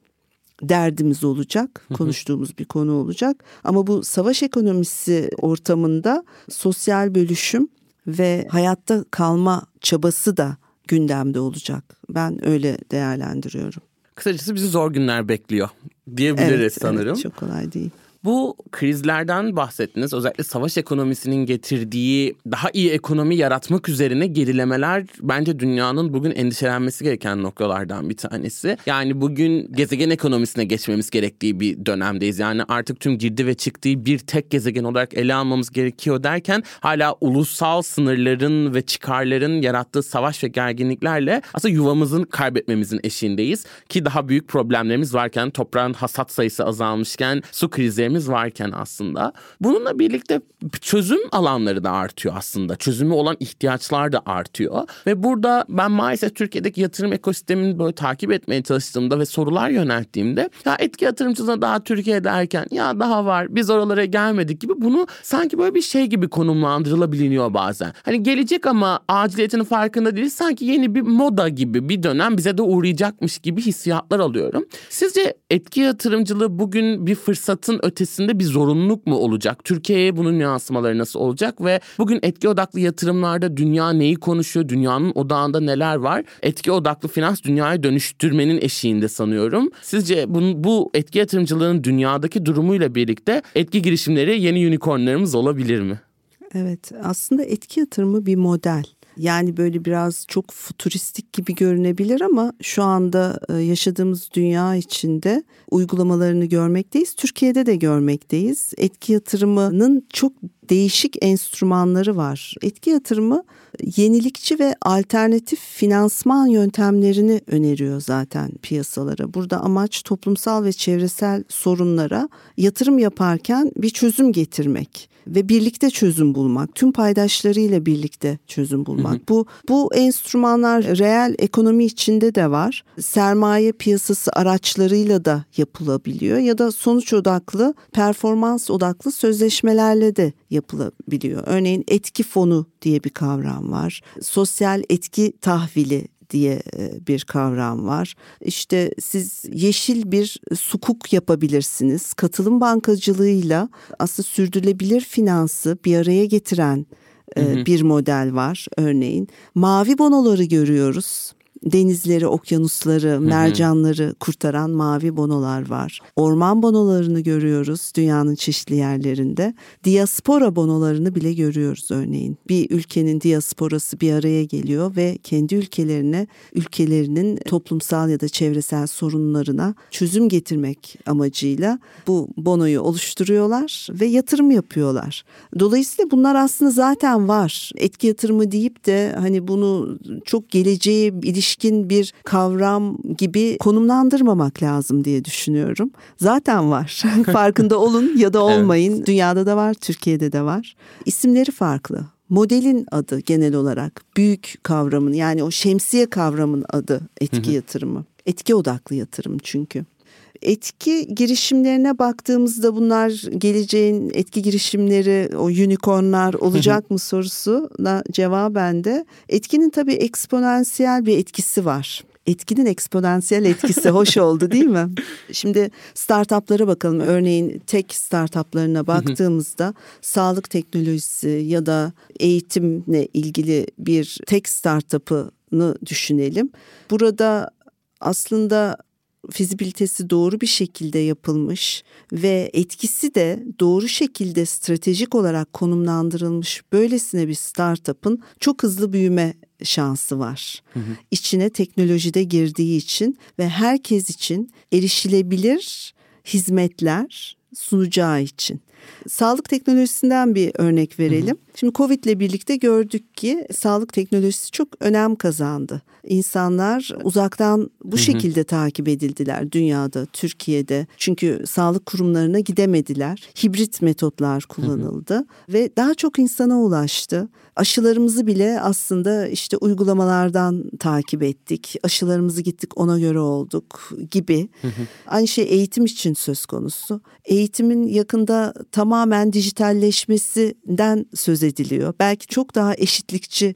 derdimiz olacak, konuştuğumuz bir konu olacak. Ama bu savaş ekonomisi ortamında sosyal bölüşüm ve hayatta kalma çabası da gündemde olacak. Ben öyle değerlendiriyorum. Kısacası bizi zor günler bekliyor diyebiliriz evet, sanırım. Evet, çok kolay değil. Bu krizlerden bahsettiniz. Özellikle savaş ekonomisinin getirdiği daha iyi ekonomi yaratmak üzerine gerilemeler bence dünyanın bugün endişelenmesi gereken noktalardan bir tanesi. Yani bugün gezegen ekonomisine geçmemiz gerektiği bir dönemdeyiz. Yani artık tüm girdi ve çıktığı bir tek gezegen olarak ele almamız gerekiyor derken hala ulusal sınırların ve çıkarların yarattığı savaş ve gerginliklerle aslında yuvamızın kaybetmemizin eşiğindeyiz. Ki daha büyük problemlerimiz varken toprağın hasat sayısı azalmışken su krizleri problemlerimiz varken aslında bununla birlikte çözüm alanları da artıyor aslında. Çözümü olan ihtiyaçlar da artıyor ve burada ben maalesef Türkiye'deki yatırım ekosistemini böyle takip etmeye çalıştığımda ve sorular yönelttiğimde ya etki yatırımcısına daha Türkiye'de erken ya daha var biz oralara gelmedik gibi bunu sanki böyle bir şey gibi konumlandırılabiliyor bazen. Hani gelecek ama aciliyetinin farkında değil sanki yeni bir moda gibi bir dönem bize de uğrayacakmış gibi hissiyatlar alıyorum. Sizce etki yatırımcılığı bugün bir fırsatın ötesi ötesinde bir zorunluluk mu olacak? Türkiye'ye bunun yansımaları nasıl olacak ve bugün etki odaklı yatırımlarda dünya neyi konuşuyor? Dünyanın odağında neler var? Etki odaklı finans dünyayı dönüştürmenin eşiğinde sanıyorum. Sizce bu, bu etki yatırımcılığının dünyadaki durumuyla birlikte etki girişimleri yeni unicornlarımız olabilir mi? Evet aslında etki yatırımı bir model. Yani böyle biraz çok futuristik gibi görünebilir ama şu anda e, yaşadığımız dünya içinde uygulamalarını görmekteyiz. Türkiye'de de görmekteyiz. Etki yatırımının çok değişik enstrümanları var. Etki yatırımı yenilikçi ve alternatif finansman yöntemlerini öneriyor zaten piyasalara. Burada amaç toplumsal ve çevresel sorunlara yatırım yaparken bir çözüm getirmek ve birlikte çözüm bulmak, tüm paydaşlarıyla birlikte çözüm bulmak. Hı hı. Bu bu enstrümanlar reel ekonomi içinde de var. Sermaye piyasası araçlarıyla da yapılabiliyor ya da sonuç odaklı, performans odaklı sözleşmelerle de yapılabiliyor. Örneğin etki fonu diye bir kavram var. Sosyal etki tahvili diye e, bir kavram var. İşte siz yeşil bir sukuk yapabilirsiniz. Katılım bankacılığıyla aslında sürdürülebilir finansı bir araya getiren e, bir model var örneğin. Mavi bonoları görüyoruz denizleri, okyanusları, mercanları kurtaran mavi bonolar var. Orman bonolarını görüyoruz dünyanın çeşitli yerlerinde. Diaspora bonolarını bile görüyoruz örneğin. Bir ülkenin diasporası bir araya geliyor ve kendi ülkelerine, ülkelerinin toplumsal ya da çevresel sorunlarına çözüm getirmek amacıyla bu bonoyu oluşturuyorlar ve yatırım yapıyorlar. Dolayısıyla bunlar aslında zaten var. Etki yatırımı deyip de hani bunu çok geleceğe ilişkin ilişkin bir kavram gibi konumlandırmamak lazım diye düşünüyorum. Zaten var. Farkında olun ya da olmayın. Evet. Dünyada da var, Türkiye'de de var. İsimleri farklı. Modelin adı genel olarak büyük kavramın yani o şemsiye kavramın adı etki yatırımı. Etki odaklı yatırım çünkü etki girişimlerine baktığımızda bunlar geleceğin etki girişimleri o unicornlar olacak mı sorusuna cevaben de etkinin tabii eksponansiyel bir etkisi var etkinin eksponansiyel etkisi hoş oldu değil mi? Şimdi startuplara bakalım. Örneğin tek startuplarına baktığımızda sağlık teknolojisi ya da eğitimle ilgili bir tek startup'ını düşünelim. Burada aslında fizibilitesi doğru bir şekilde yapılmış ve etkisi de doğru şekilde stratejik olarak konumlandırılmış böylesine bir startup'ın çok hızlı büyüme şansı var. Hı hı. İçine teknolojide girdiği için ve herkes için erişilebilir hizmetler sunacağı için. Sağlık teknolojisinden bir örnek verelim. Hı hı. Şimdi Covid ile birlikte gördük ki sağlık teknolojisi çok önem kazandı. İnsanlar uzaktan bu hı hı. şekilde takip edildiler dünyada, Türkiye'de. Çünkü sağlık kurumlarına gidemediler. Hibrit metotlar kullanıldı hı hı. ve daha çok insana ulaştı. Aşılarımızı bile aslında işte uygulamalardan takip ettik. Aşılarımızı gittik ona göre olduk gibi. Hı hı. Aynı şey eğitim için söz konusu. Eğitimin yakında tamamen dijitalleşmesinden söz ediliyor. Belki çok daha eşitlikçi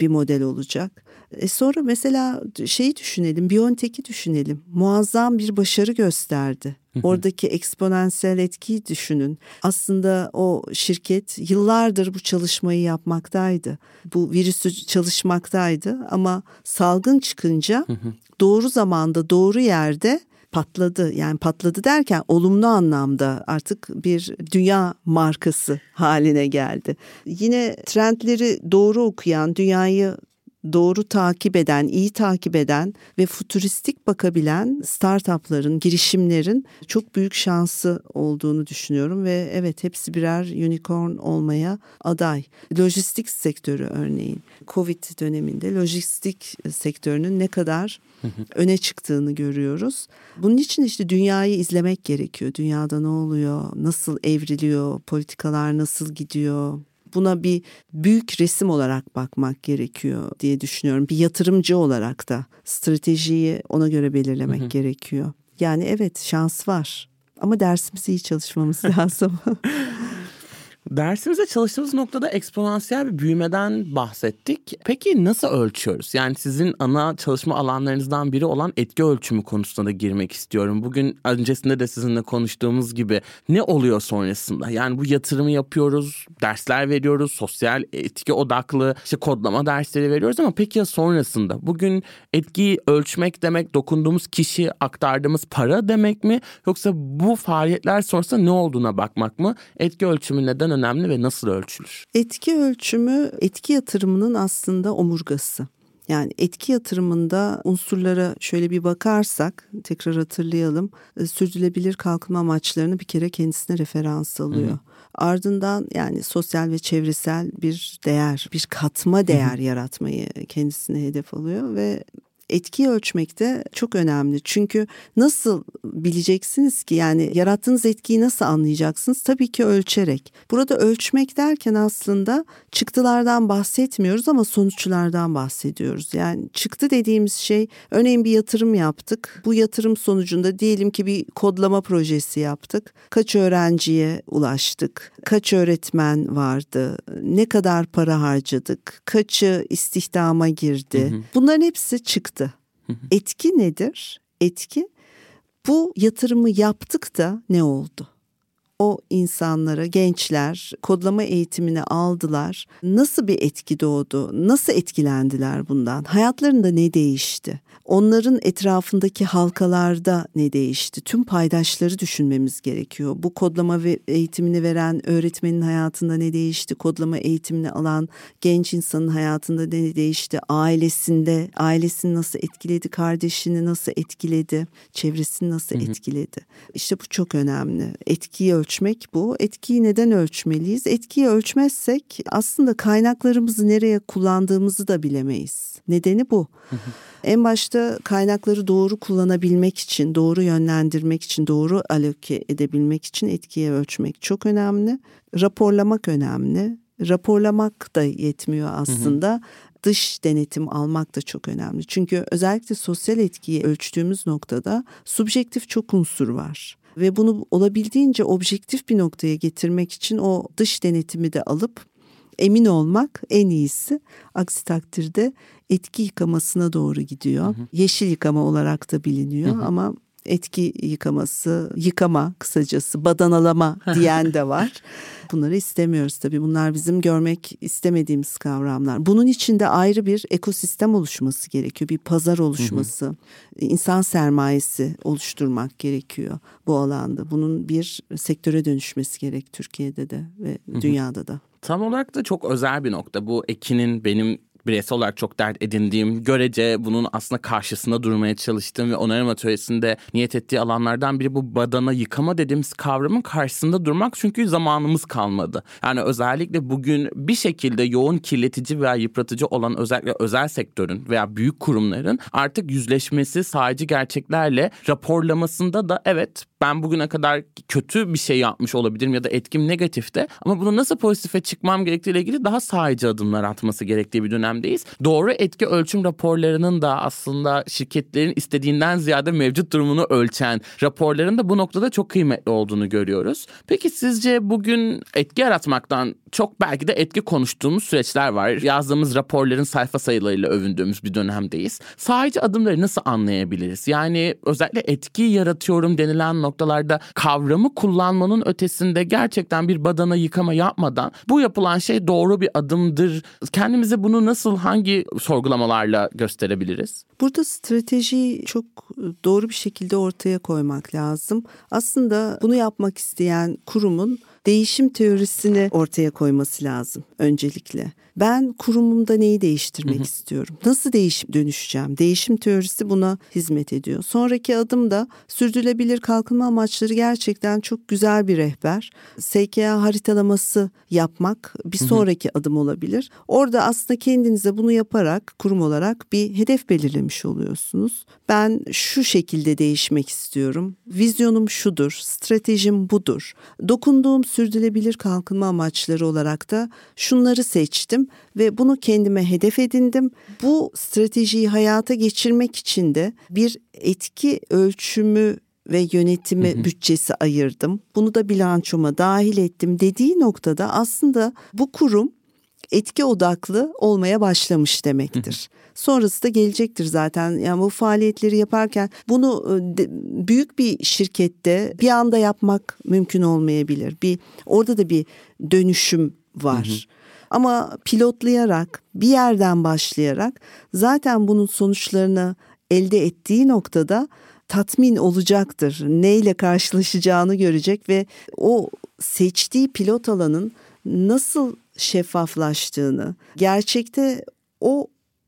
bir model olacak. E sonra mesela şeyi düşünelim, Biontech'i düşünelim. Muazzam bir başarı gösterdi. Oradaki eksponansiyel etkiyi düşünün. Aslında o şirket yıllardır bu çalışmayı yapmaktaydı. Bu virüsü çalışmaktaydı ama salgın çıkınca doğru zamanda, doğru yerde patladı. Yani patladı derken olumlu anlamda artık bir dünya markası haline geldi. Yine trendleri doğru okuyan, dünyayı doğru takip eden, iyi takip eden ve futuristik bakabilen startupların, girişimlerin çok büyük şansı olduğunu düşünüyorum ve evet hepsi birer unicorn olmaya aday. Lojistik sektörü örneğin Covid döneminde lojistik sektörünün ne kadar öne çıktığını görüyoruz. Bunun için işte dünyayı izlemek gerekiyor. Dünyada ne oluyor, nasıl evriliyor, politikalar nasıl gidiyor, buna bir büyük resim olarak bakmak gerekiyor diye düşünüyorum. Bir yatırımcı olarak da stratejiyi ona göre belirlemek hı hı. gerekiyor. Yani evet şans var ama dersimizi iyi çalışmamız lazım. Dersimizde çalıştığımız noktada eksponansiyel bir büyümeden bahsettik. Peki nasıl ölçüyoruz? Yani sizin ana çalışma alanlarınızdan biri olan etki ölçümü konusuna da girmek istiyorum. Bugün öncesinde de sizinle konuştuğumuz gibi ne oluyor sonrasında? Yani bu yatırımı yapıyoruz, dersler veriyoruz, sosyal etki odaklı işte kodlama dersleri veriyoruz ama peki ya sonrasında? Bugün etkiyi ölçmek demek dokunduğumuz kişi aktardığımız para demek mi? Yoksa bu faaliyetler sonrasında ne olduğuna bakmak mı? Etki ölçümü neden önemli ve nasıl ölçülür? Etki ölçümü etki yatırımının aslında omurgası. Yani etki yatırımında unsurlara şöyle bir bakarsak tekrar hatırlayalım. E, sürdürülebilir kalkınma amaçlarını bir kere kendisine referans alıyor. Hı. Ardından yani sosyal ve çevresel bir değer, bir katma değer Hı. yaratmayı kendisine hedef alıyor ve etkiyi ölçmek de çok önemli. Çünkü nasıl bileceksiniz ki yani yarattığınız etkiyi nasıl anlayacaksınız? Tabii ki ölçerek. Burada ölçmek derken aslında çıktılardan bahsetmiyoruz ama sonuçlardan bahsediyoruz. Yani çıktı dediğimiz şey örneğin bir yatırım yaptık. Bu yatırım sonucunda diyelim ki bir kodlama projesi yaptık. Kaç öğrenciye ulaştık? Kaç öğretmen vardı? Ne kadar para harcadık? Kaçı istihdama girdi? Hı hı. Bunların hepsi çıktı Etki nedir? Etki bu yatırımı yaptık da ne oldu? O insanlara, gençler kodlama eğitimini aldılar. Nasıl bir etki doğdu? Nasıl etkilendiler bundan? Hayatlarında ne değişti? onların etrafındaki halkalarda ne değişti? Tüm paydaşları düşünmemiz gerekiyor. Bu kodlama ve eğitimini veren öğretmenin hayatında ne değişti? Kodlama eğitimini alan genç insanın hayatında ne değişti? Ailesinde, ailesini nasıl etkiledi? Kardeşini nasıl etkiledi? Çevresini nasıl hı hı. etkiledi? İşte bu çok önemli. Etkiyi ölçmek bu. Etkiyi neden ölçmeliyiz? Etkiyi ölçmezsek aslında kaynaklarımızı nereye kullandığımızı da bilemeyiz. Nedeni bu. En başta kaynakları doğru kullanabilmek için, doğru yönlendirmek için, doğru aloke edebilmek için etkiye ölçmek çok önemli. Raporlamak önemli. Raporlamak da yetmiyor aslında. Dış denetim almak da çok önemli. Çünkü özellikle sosyal etkiyi ölçtüğümüz noktada subjektif çok unsur var. Ve bunu olabildiğince objektif bir noktaya getirmek için o dış denetimi de alıp emin olmak en iyisi. Aksi takdirde etki yıkamasına doğru gidiyor. Hı hı. Yeşil yıkama olarak da biliniyor hı hı. ama etki yıkaması, yıkama kısacası badanalama diyen de var. Bunları istemiyoruz tabii. Bunlar bizim görmek istemediğimiz kavramlar. Bunun içinde ayrı bir ekosistem oluşması gerekiyor. Bir pazar oluşması, hı hı. insan sermayesi oluşturmak gerekiyor bu alanda. Bunun bir sektöre dönüşmesi gerek Türkiye'de de ve hı hı. dünyada da. Tam olarak da çok özel bir nokta. Bu Ekin'in benim bireysel olarak çok dert edindiğim, görece bunun aslında karşısında durmaya çalıştığım ve onarım atölyesinde niyet ettiği alanlardan biri bu badana yıkama dediğimiz kavramın karşısında durmak çünkü zamanımız kalmadı. Yani özellikle bugün bir şekilde yoğun kirletici veya yıpratıcı olan özellikle özel sektörün veya büyük kurumların artık yüzleşmesi sadece gerçeklerle raporlamasında da evet ben bugüne kadar kötü bir şey yapmış olabilirim ya da etkim negatifte ama bunu nasıl pozitife çıkmam gerektiğiyle ilgili daha sadece adımlar atması gerektiği bir dönemdeyiz. Doğru etki ölçüm raporlarının da aslında şirketlerin istediğinden ziyade mevcut durumunu ölçen raporların da bu noktada çok kıymetli olduğunu görüyoruz. Peki sizce bugün etki yaratmaktan çok belki de etki konuştuğumuz süreçler var. Yazdığımız raporların sayfa sayılarıyla övündüğümüz bir dönemdeyiz. Sadece adımları nasıl anlayabiliriz? Yani özellikle etki yaratıyorum denilen noktalarda kavramı kullanmanın ötesinde gerçekten bir badana yıkama yapmadan bu yapılan şey doğru bir adımdır. Kendimize bunu nasıl hangi sorgulamalarla gösterebiliriz? Burada stratejiyi çok doğru bir şekilde ortaya koymak lazım. Aslında bunu yapmak isteyen kurumun değişim teorisini ortaya koyması lazım öncelikle. Ben kurumumda neyi değiştirmek hı hı. istiyorum? Nasıl değişim dönüşeceğim? Değişim teorisi buna hizmet ediyor. Sonraki adım da sürdürülebilir kalkınma amaçları gerçekten çok güzel bir rehber. SKA haritalaması yapmak bir sonraki hı hı. adım olabilir. Orada aslında kendinize bunu yaparak kurum olarak bir hedef belirlemiş oluyorsunuz. Ben şu şekilde değişmek istiyorum. Vizyonum şudur, stratejim budur. Dokunduğum sürdürülebilir kalkınma amaçları olarak da şunları seçtim ve bunu kendime hedef edindim. Bu stratejiyi hayata geçirmek için de bir etki ölçümü ve yönetimi hı hı. bütçesi ayırdım. Bunu da bilançoma dahil ettim dediği noktada aslında bu kurum etki odaklı olmaya başlamış demektir. Hı hı. Sonrası da gelecektir zaten. Yani bu faaliyetleri yaparken bunu e, büyük bir şirkette bir anda yapmak mümkün olmayabilir. Bir orada da bir dönüşüm var. Hı hı. Ama pilotlayarak bir yerden başlayarak zaten bunun sonuçlarını elde ettiği noktada tatmin olacaktır. Neyle karşılaşacağını görecek ve o seçtiği pilot alanın nasıl şeffaflaştığını, gerçekte o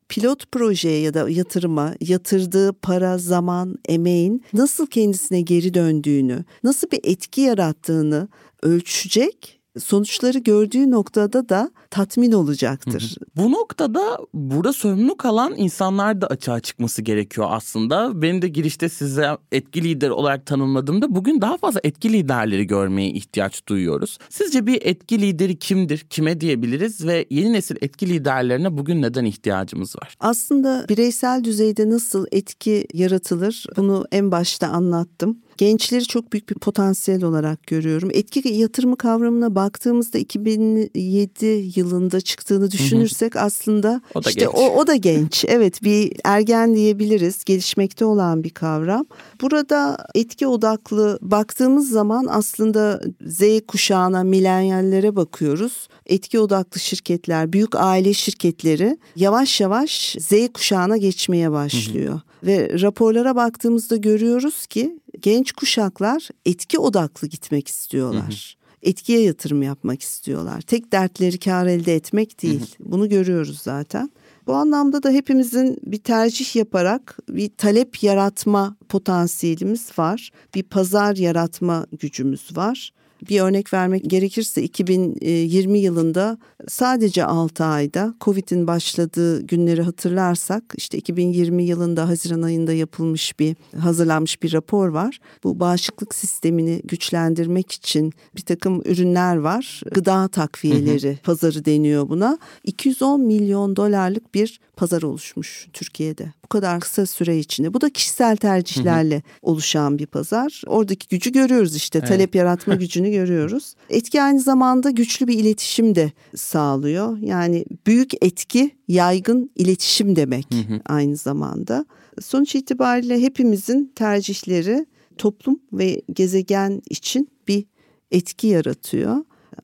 pilot projeye ya da yatırıma yatırdığı para, zaman, emeğin nasıl kendisine geri döndüğünü, nasıl bir etki yarattığını ölçecek sonuçları gördüğü noktada da tatmin olacaktır. Bu noktada burada sorumlu kalan insanlar da açığa çıkması gerekiyor aslında. Benim de girişte size etki lider olarak tanımladığımda bugün daha fazla etki liderleri görmeye ihtiyaç duyuyoruz. Sizce bir etki lideri kimdir? Kime diyebiliriz ve yeni nesil etki liderlerine bugün neden ihtiyacımız var? Aslında bireysel düzeyde nasıl etki yaratılır bunu en başta anlattım. Gençleri çok büyük bir potansiyel olarak görüyorum. Etki yatırımı kavramına baktığımızda 2007 yılında çıktığını düşünürsek hı hı. aslında o da işte genç. o, o da genç. Evet bir ergen diyebiliriz. Gelişmekte olan bir kavram. Burada etki odaklı baktığımız zaman aslında Z kuşağına, milenyallere bakıyoruz. Etki odaklı şirketler, büyük aile şirketleri yavaş yavaş Z kuşağına geçmeye başlıyor. Hı hı. Ve raporlara baktığımızda görüyoruz ki genç kuşaklar etki odaklı gitmek istiyorlar. Hı hı etkiye yatırım yapmak istiyorlar. Tek dertleri kar elde etmek değil. Bunu görüyoruz zaten. Bu anlamda da hepimizin bir tercih yaparak bir talep yaratma potansiyelimiz var. Bir pazar yaratma gücümüz var. Bir örnek vermek gerekirse 2020 yılında sadece 6 ayda Covid'in başladığı günleri hatırlarsak işte 2020 yılında Haziran ayında yapılmış bir hazırlanmış bir rapor var. Bu bağışıklık sistemini güçlendirmek için bir takım ürünler var. Gıda takviyeleri hı hı. pazarı deniyor buna. 210 milyon dolarlık bir pazar oluşmuş Türkiye'de. Bu kadar kısa süre içinde. Bu da kişisel tercihlerle hı hı. oluşan bir pazar. Oradaki gücü görüyoruz işte. Evet. Talep yaratma gücünü görüyoruz. Etki aynı zamanda güçlü bir iletişim de sağlıyor. Yani büyük etki yaygın iletişim demek hı hı. aynı zamanda. Sonuç itibariyle hepimizin tercihleri toplum ve gezegen için bir etki yaratıyor.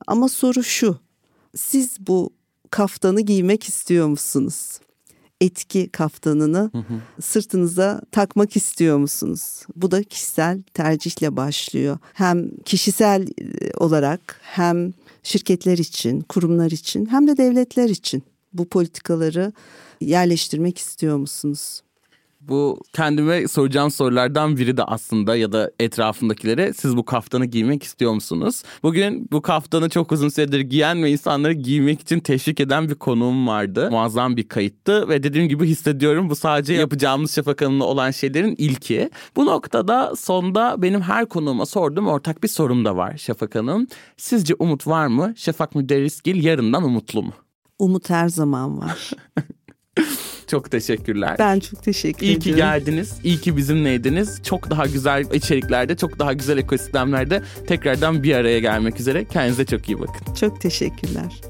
Ama soru şu. Siz bu kaftanı giymek istiyor musunuz? Etki kaftanını hı hı. sırtınıza takmak istiyor musunuz? Bu da kişisel tercihle başlıyor. Hem kişisel e, olarak hem şirketler için, kurumlar için hem de devletler için bu politikaları yerleştirmek istiyor musunuz? Bu kendime soracağım sorulardan biri de aslında ya da etrafındakilere siz bu kaftanı giymek istiyor musunuz? Bugün bu kaftanı çok uzun süredir giyen ve insanları giymek için teşvik eden bir konuğum vardı. Muazzam bir kayıttı ve dediğim gibi hissediyorum bu sadece yapacağımız Şafak Hanım'la olan şeylerin ilki. Bu noktada sonda benim her konuğuma sorduğum ortak bir sorum da var Şafak Hanım. Sizce umut var mı? Şafak Müderrisgil yarından umutlu mu? Umut her zaman var. Çok teşekkürler. Ben çok teşekkür İyi ediyorum. ki geldiniz. İyi ki bizimleydiniz. Çok daha güzel içeriklerde, çok daha güzel ekosistemlerde tekrardan bir araya gelmek üzere. Kendinize çok iyi bakın. Çok teşekkürler.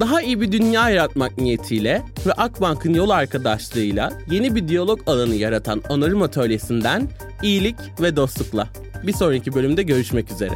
Daha iyi bir dünya yaratmak niyetiyle ve Akbank'ın yol arkadaşlığıyla yeni bir diyalog alanı yaratan Onarım Atölyesi'nden iyilik ve dostlukla. Bir sonraki bölümde görüşmek üzere.